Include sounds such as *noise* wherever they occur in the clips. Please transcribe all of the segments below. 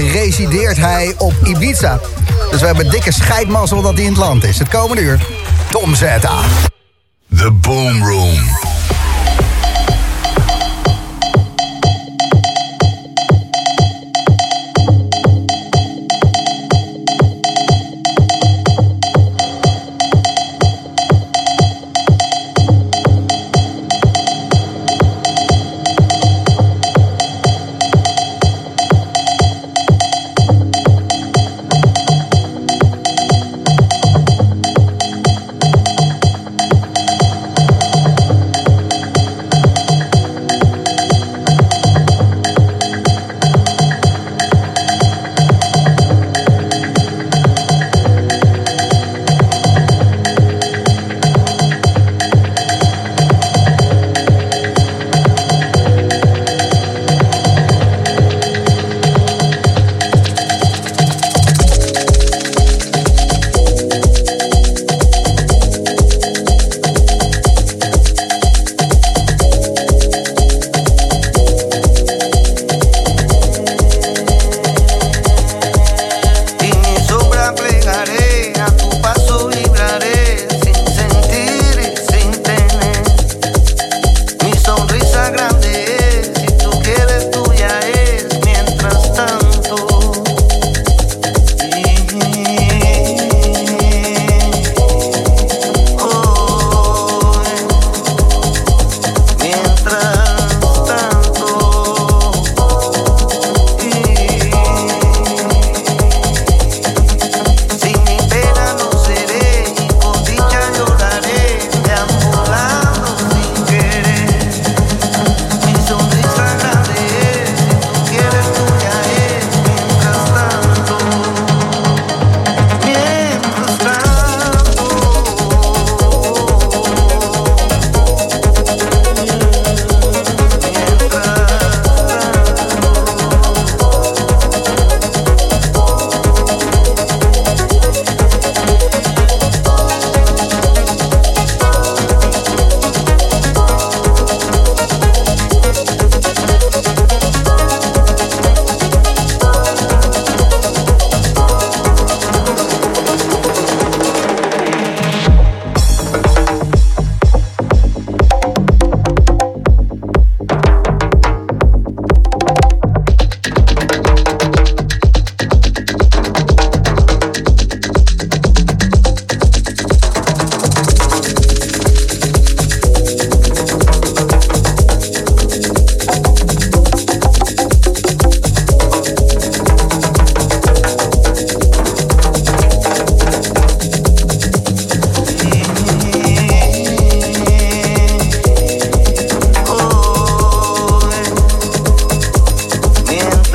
resideert hij op Ibiza. Dus we hebben dikke scheidmazzel dat hij in het land is. Het komende uur, Tom Zeta. The Boom Room.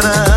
nuestra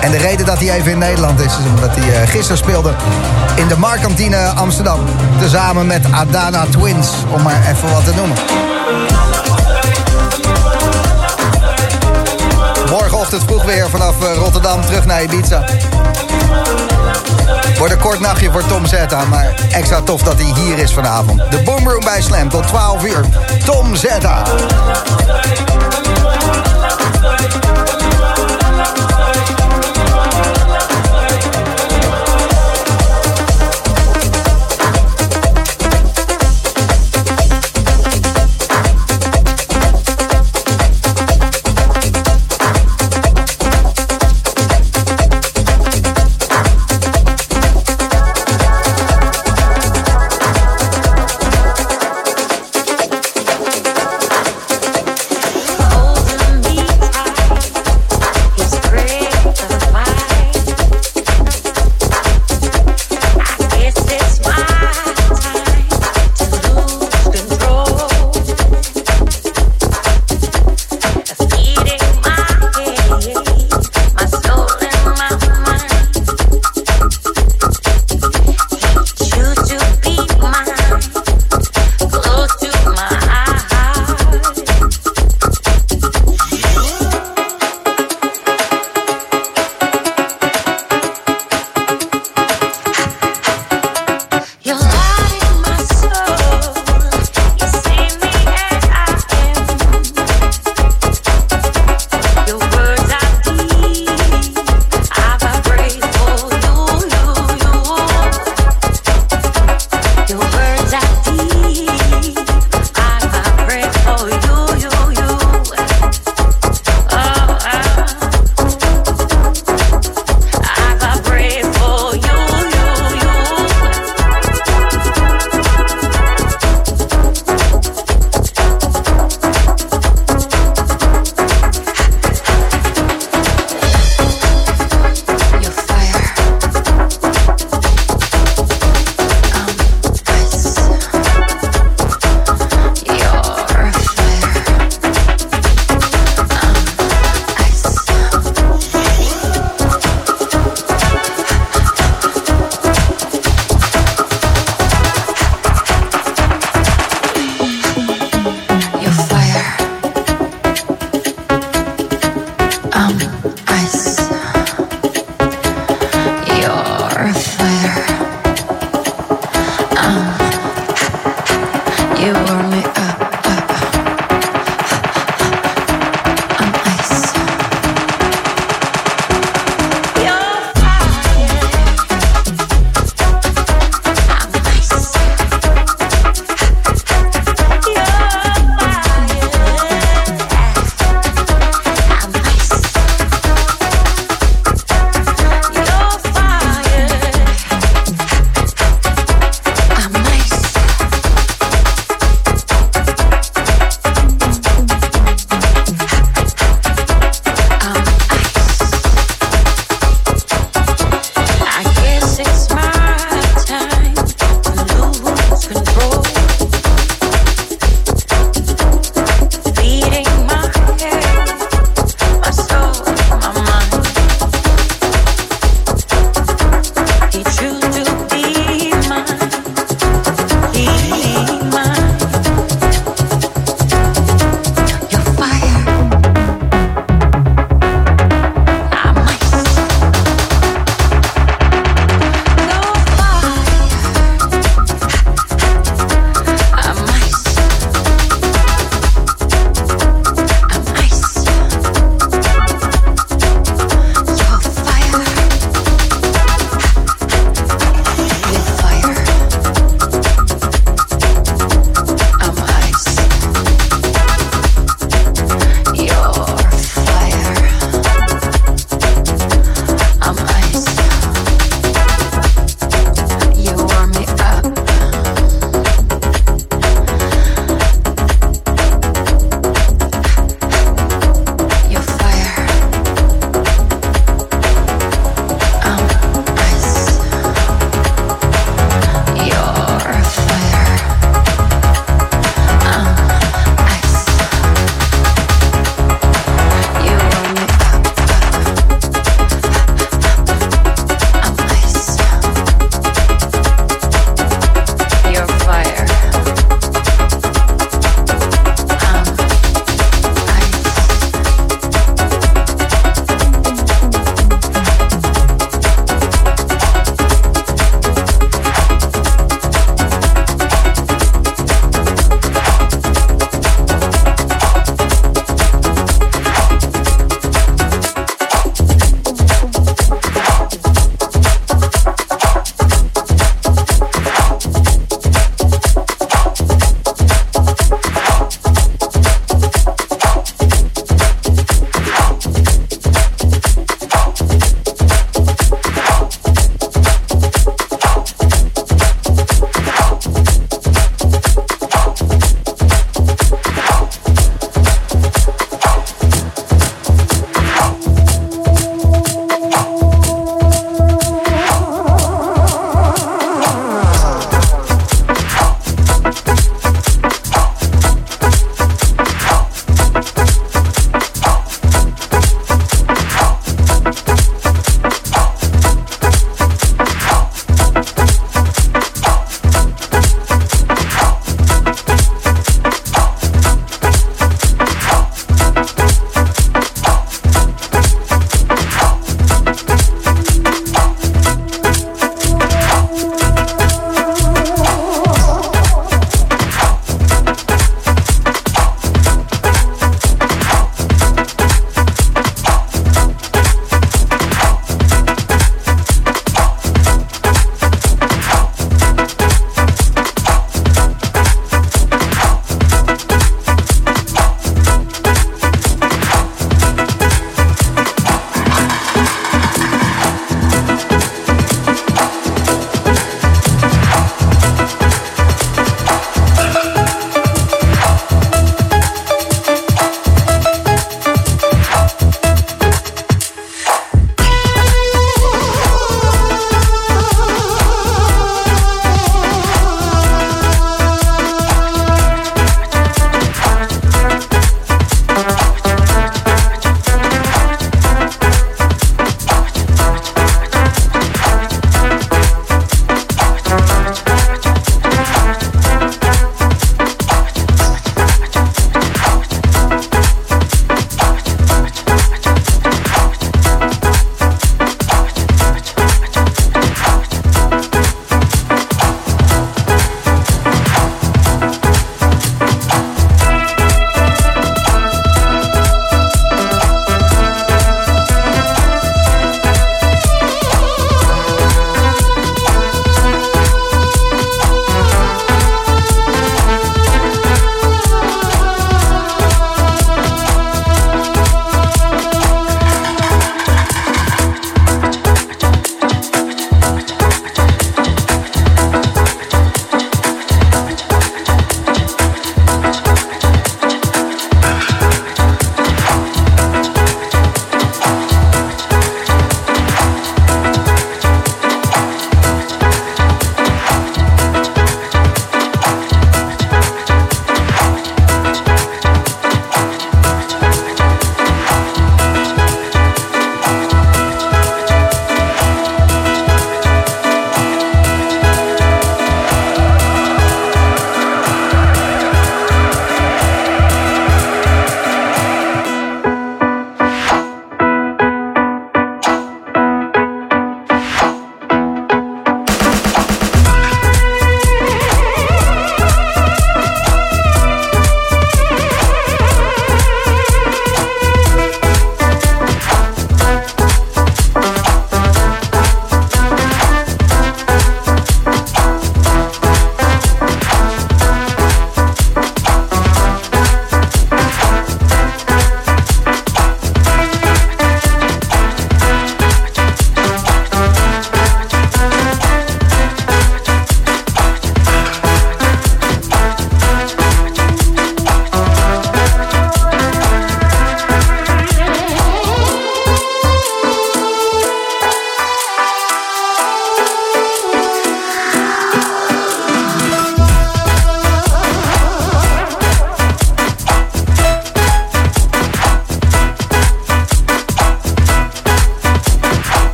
En de reden dat hij even in Nederland is, is omdat hij uh, gisteren speelde in de Markantine Amsterdam. Tezamen met Adana Twins, om maar even wat te noemen. Morgenochtend vroeg weer vanaf uh, Rotterdam terug naar Ibiza. Wordt een kort nachtje voor Tom Zetta, maar extra tof dat hij hier is vanavond. De Boomroom bij Slam tot 12 uur. Tom love, love.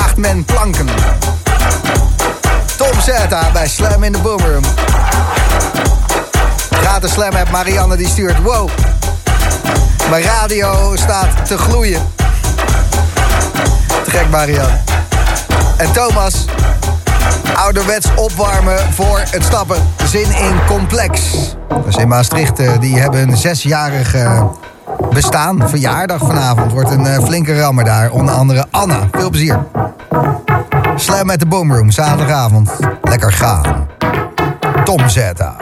Zaagt men planken. Tom Zeta bij Slam in de Boomroom. Gratis Slam app Marianne die stuurt. Wow. Mijn radio staat te gloeien. Te gek Marianne. En Thomas. Ouderwets opwarmen voor het stappen. Zin in complex. Dus in Maastricht, eh, die hebben een zesjarige bestaan. Verjaardag vanavond. Wordt een uh, flinke rammer daar. Onder andere Anna. Veel plezier. Slam met de Boomroom, zaterdagavond. Lekker gaan. Tom Zeta.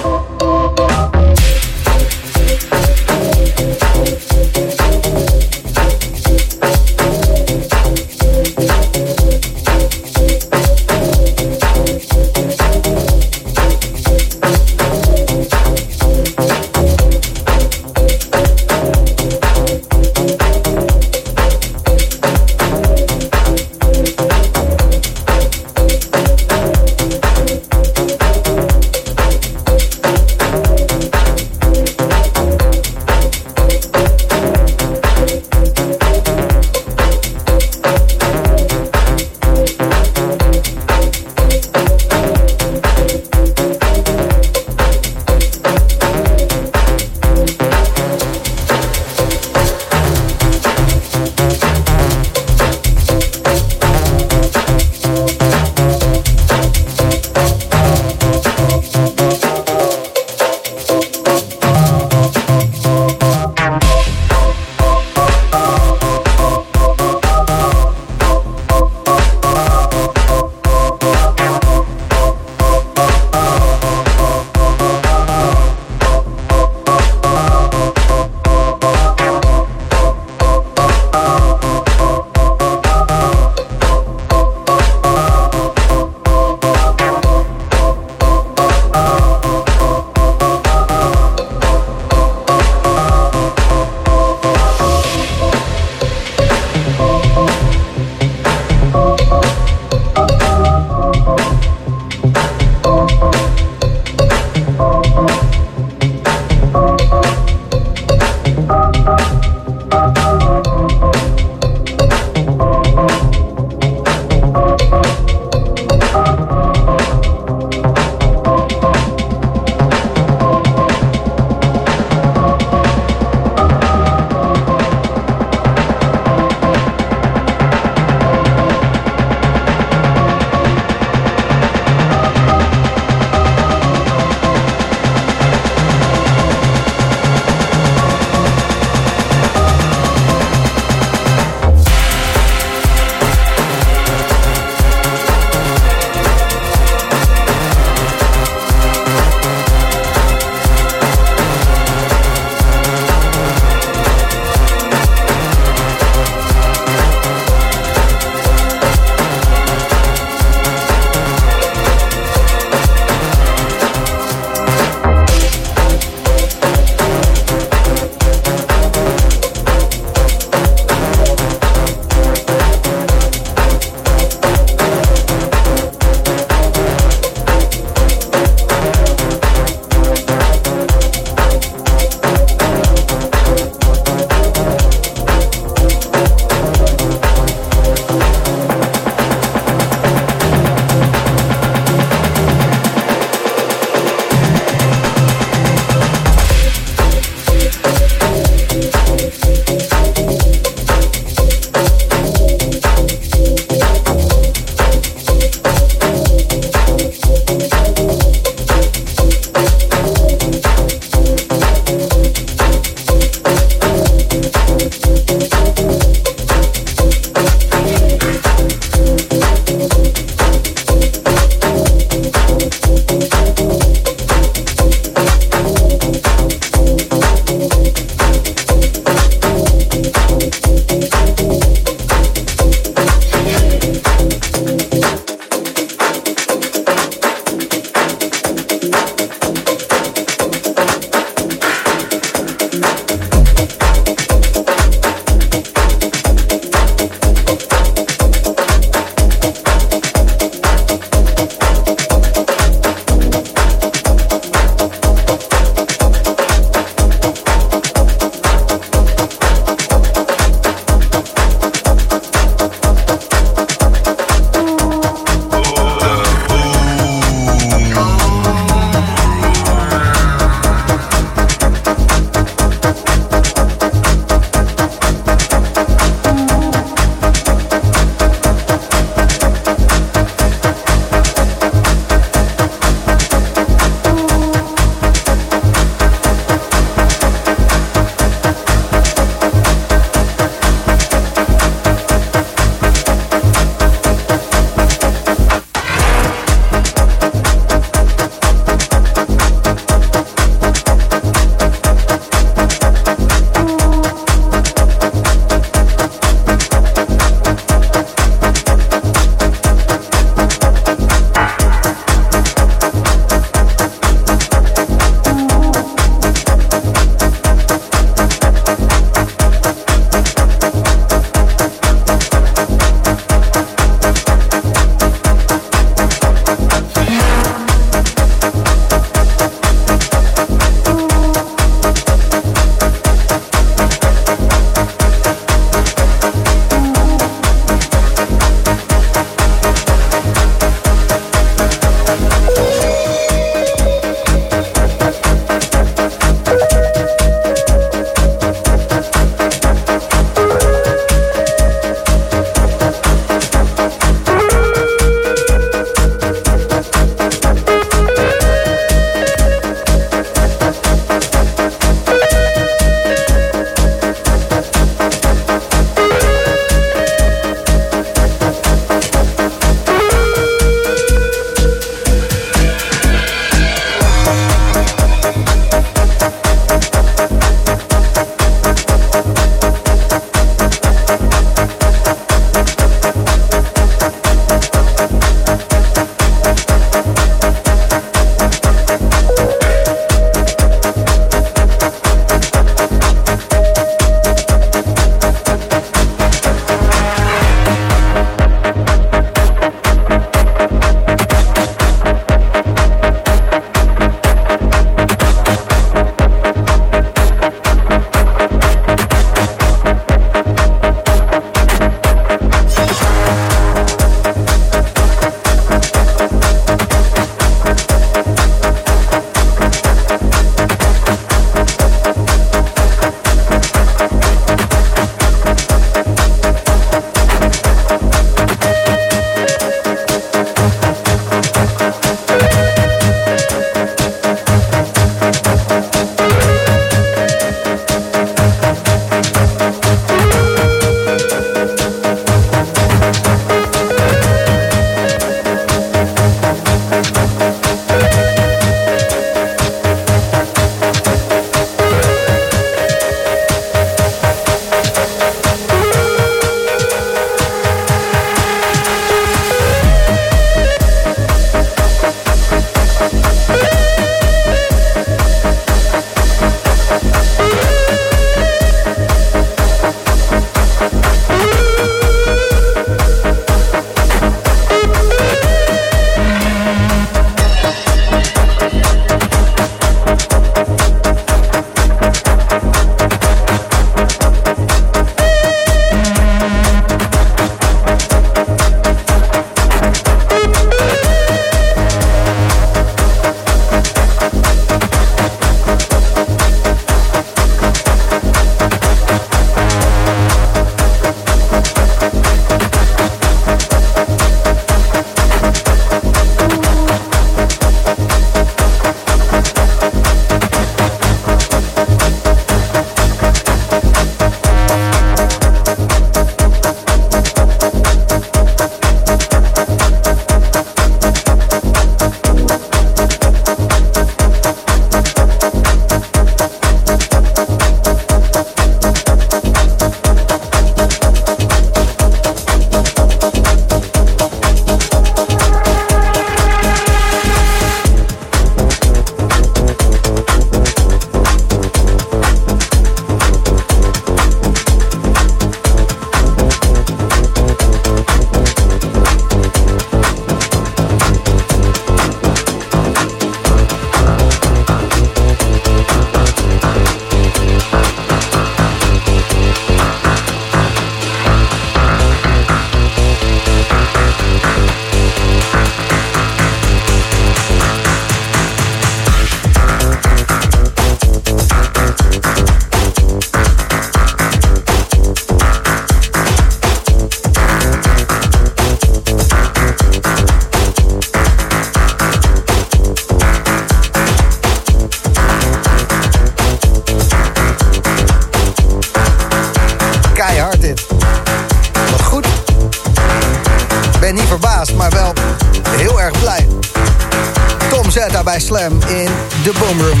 Bij Slam in de Boomroom.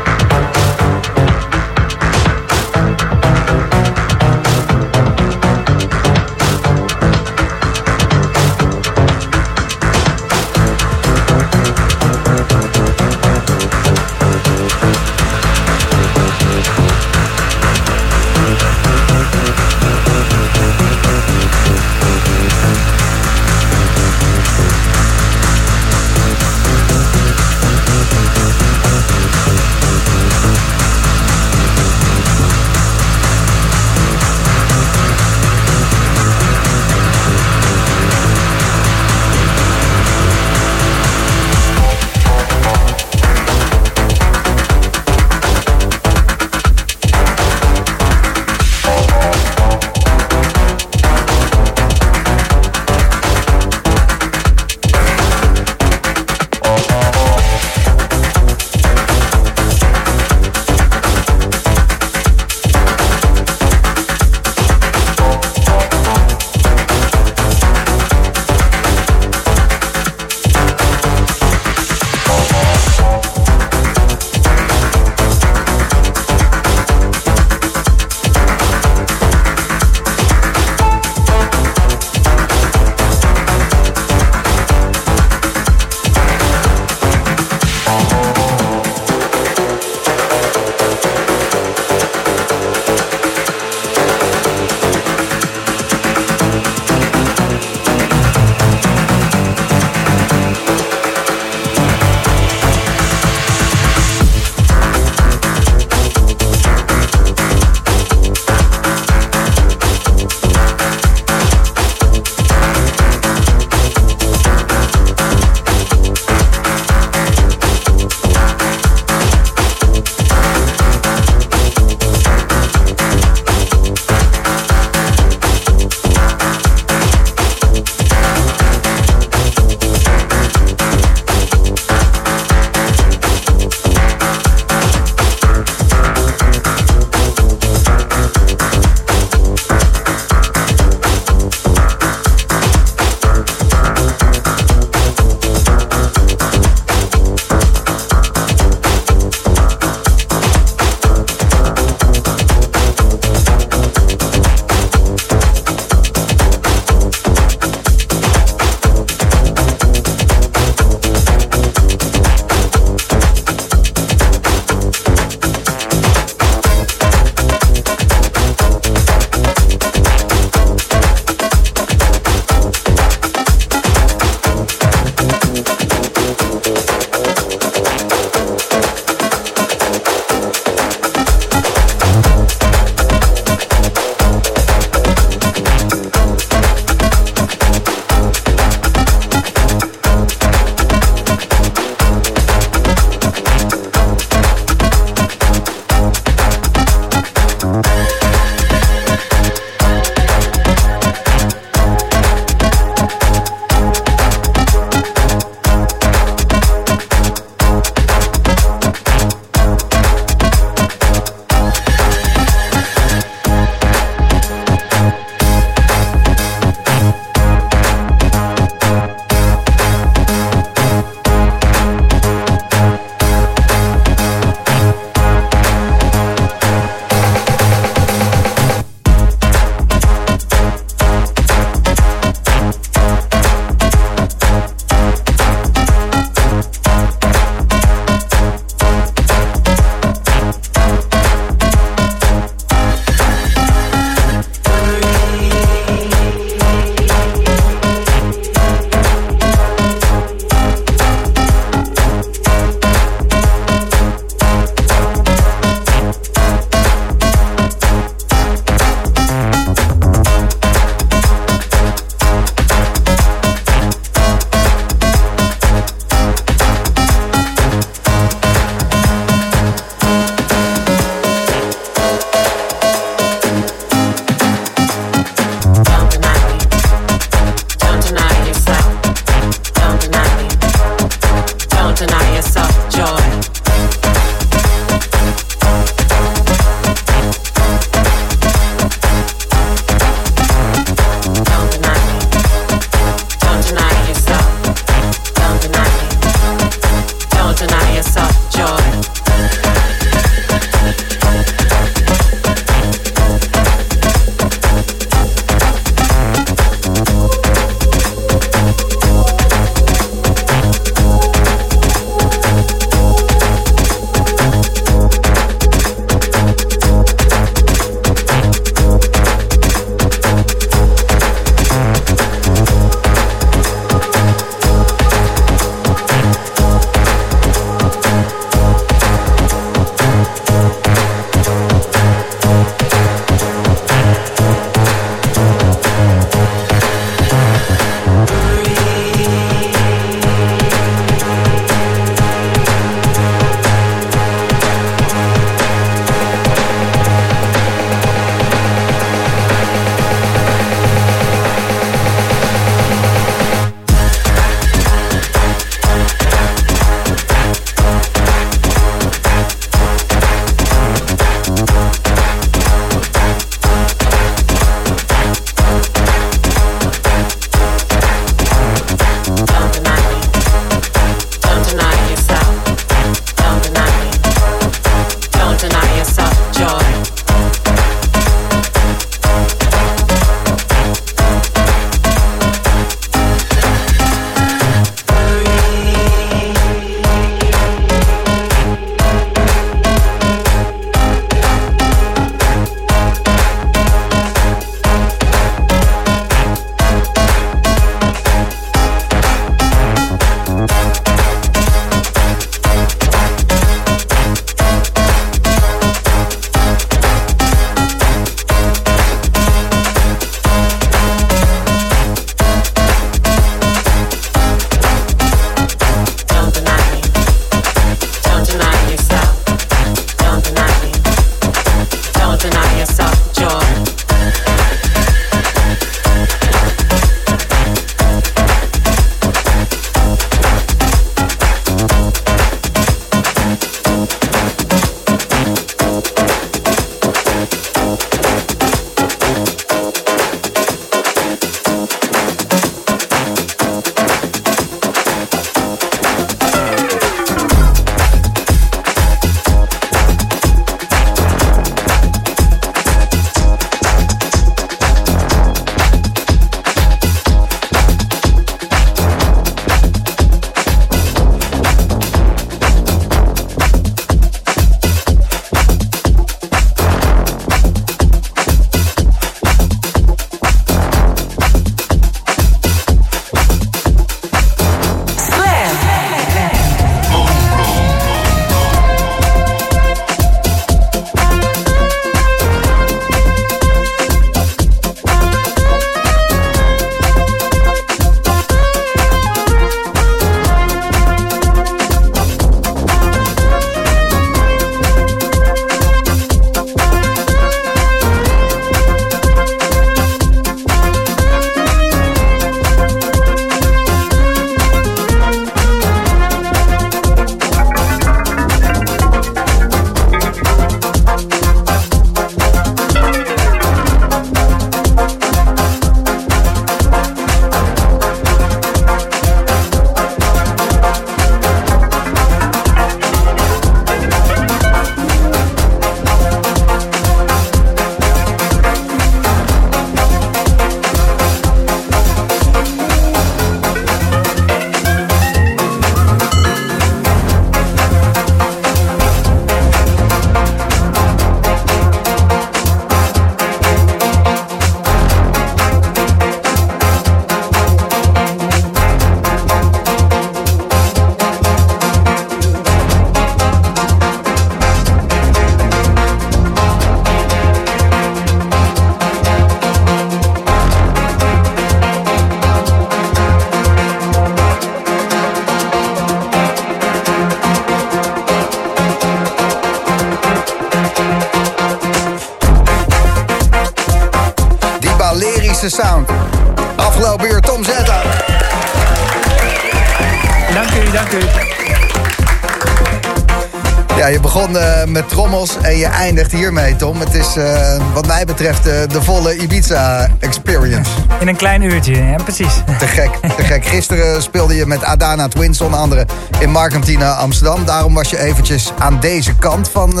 Begon uh, met trommels en je eindigt hiermee, Tom. Het is uh, wat mij betreft uh, de volle Ibiza-experience. In een klein uurtje, ja, precies. Te gek, te gek. Gisteren speelde je met Adana Twins, onder andere in Markentina Amsterdam. Daarom was je eventjes aan deze kant van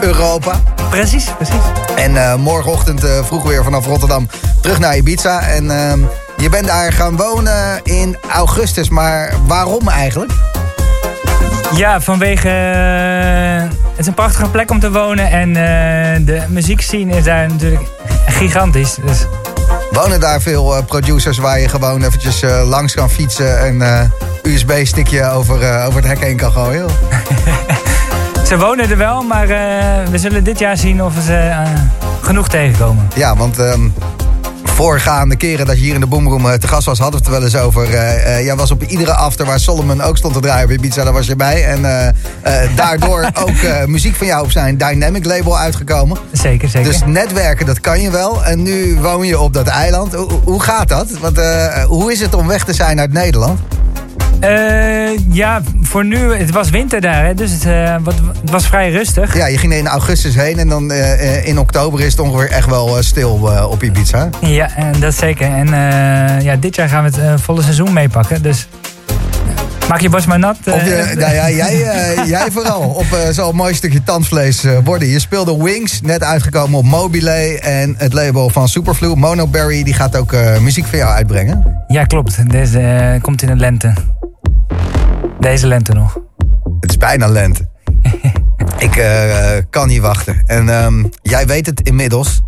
Europa. Precies, precies. En morgenochtend vroeg weer vanaf Rotterdam terug naar Ibiza. En ehm, je bent daar gaan wonen in augustus, maar waarom eigenlijk? Ja, vanwege... Uh, het is een prachtige plek om te wonen. En uh, de muziekscene is daar natuurlijk gigantisch. Dus. Wonen daar veel uh, producers waar je gewoon eventjes langs kan fietsen... en USB-stickje over, over het hek heen kan gooien? *laughs* ze wonen er wel, maar we zullen dit jaar zien of ze genoeg tegenkomen. Ja, want... Um, voorgaande keren dat je hier in de Boomroom eh, te gast was, hadden we het er wel eens over. Uh, jij was op iedere after waar Solomon ook stond te draaien bij Ibiza, daar was je bij. En uh, daardoor *laughs* ook muziek van jou op zijn Dynamic label uitgekomen. Zeker, zeker. Dus netwerken, dat kan je wel. En nu woon je op dat eiland. Hoe, hoe gaat dat? Want, hoe is het om weg te zijn uit Nederland? Uh, ja, voor nu, het was winter daar, hè, dus het, uh, wat, het, was vrij rustig. Ja, je ging in augustus heen en dan uh, in oktober is het ongeveer echt wel stil op Ibiza. Ja, en dat zeker. En ja, dit jaar gaan we het volle seizoen meepakken, dus... Maak je bos maar nat. Op je, nou ja, *laughs* jij, jij vooral. Op zo'n mooi stukje tandvlees worden. Je speelde Wings, net uitgekomen op Mobile. En het label van Superflu, Monoberry, die gaat ook muziek voor jou uitbrengen. Ja, klopt. Deze komt in de lente. Deze lente nog. Het is bijna lente. *laughs* ik uh, kan niet wachten. En um, jij weet het inmiddels.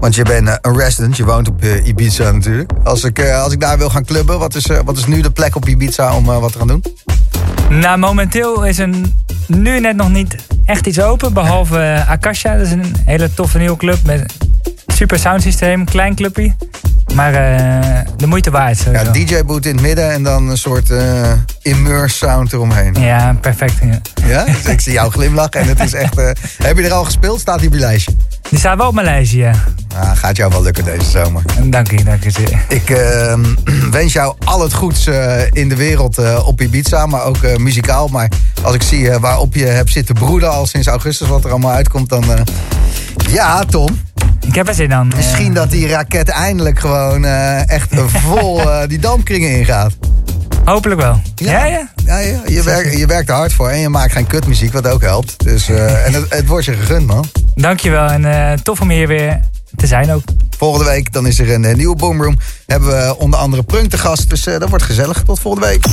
Want je bent uh, een resident, je woont op uh, Ibiza natuurlijk. Als ik, als ik daar wil gaan clubben, wat is, wat is nu de plek op Ibiza om wat te gaan doen? Nou, momenteel is er nu net nog niet echt iets open. Behalve Akasha, dat is een hele toffe nieuwe club met super soundsysteem, klein clubje. Maar uh, de moeite waard. Ja, DJ-boot in het midden en dan een soort uh, immerse sound eromheen. Ja, perfect. Ja, ja? Dus *laughs* ik zie jou glimlachen en het is echt... Uh, heb je er al gespeeld? Staat die op je lijstje? Die staat wel op mijn lijstje, ja. Ah, gaat jou wel lukken deze zomer. Dank je, dank je zeer. Ik ehm, *clears throat* wens jou al het goeds in de wereld op Ibiza, maar ook muzikaal. Maar als ik zie waarop je hebt zitten broeden al sinds augustus, wat er allemaal uitkomt, dan... ja, Tom. Ik heb er zin aan. Misschien dat die raket eindelijk gewoon uh, echt *laughs* vol uh, die dampkringen ingaat. Hopelijk wel. Ja, ja. ja. ja, Je, werkt, je werkt er hard voor en je maakt geen kutmuziek, wat ook helpt. Dus, uh, *laughs* en het, het, wordt je gegund, man. Dankjewel en tof om hier weer te zijn ook. Volgende week dan is er een nieuwe Boomroom. Hebben we onder andere Prunk te gast, dus dat wordt gezellig. Tot volgende week.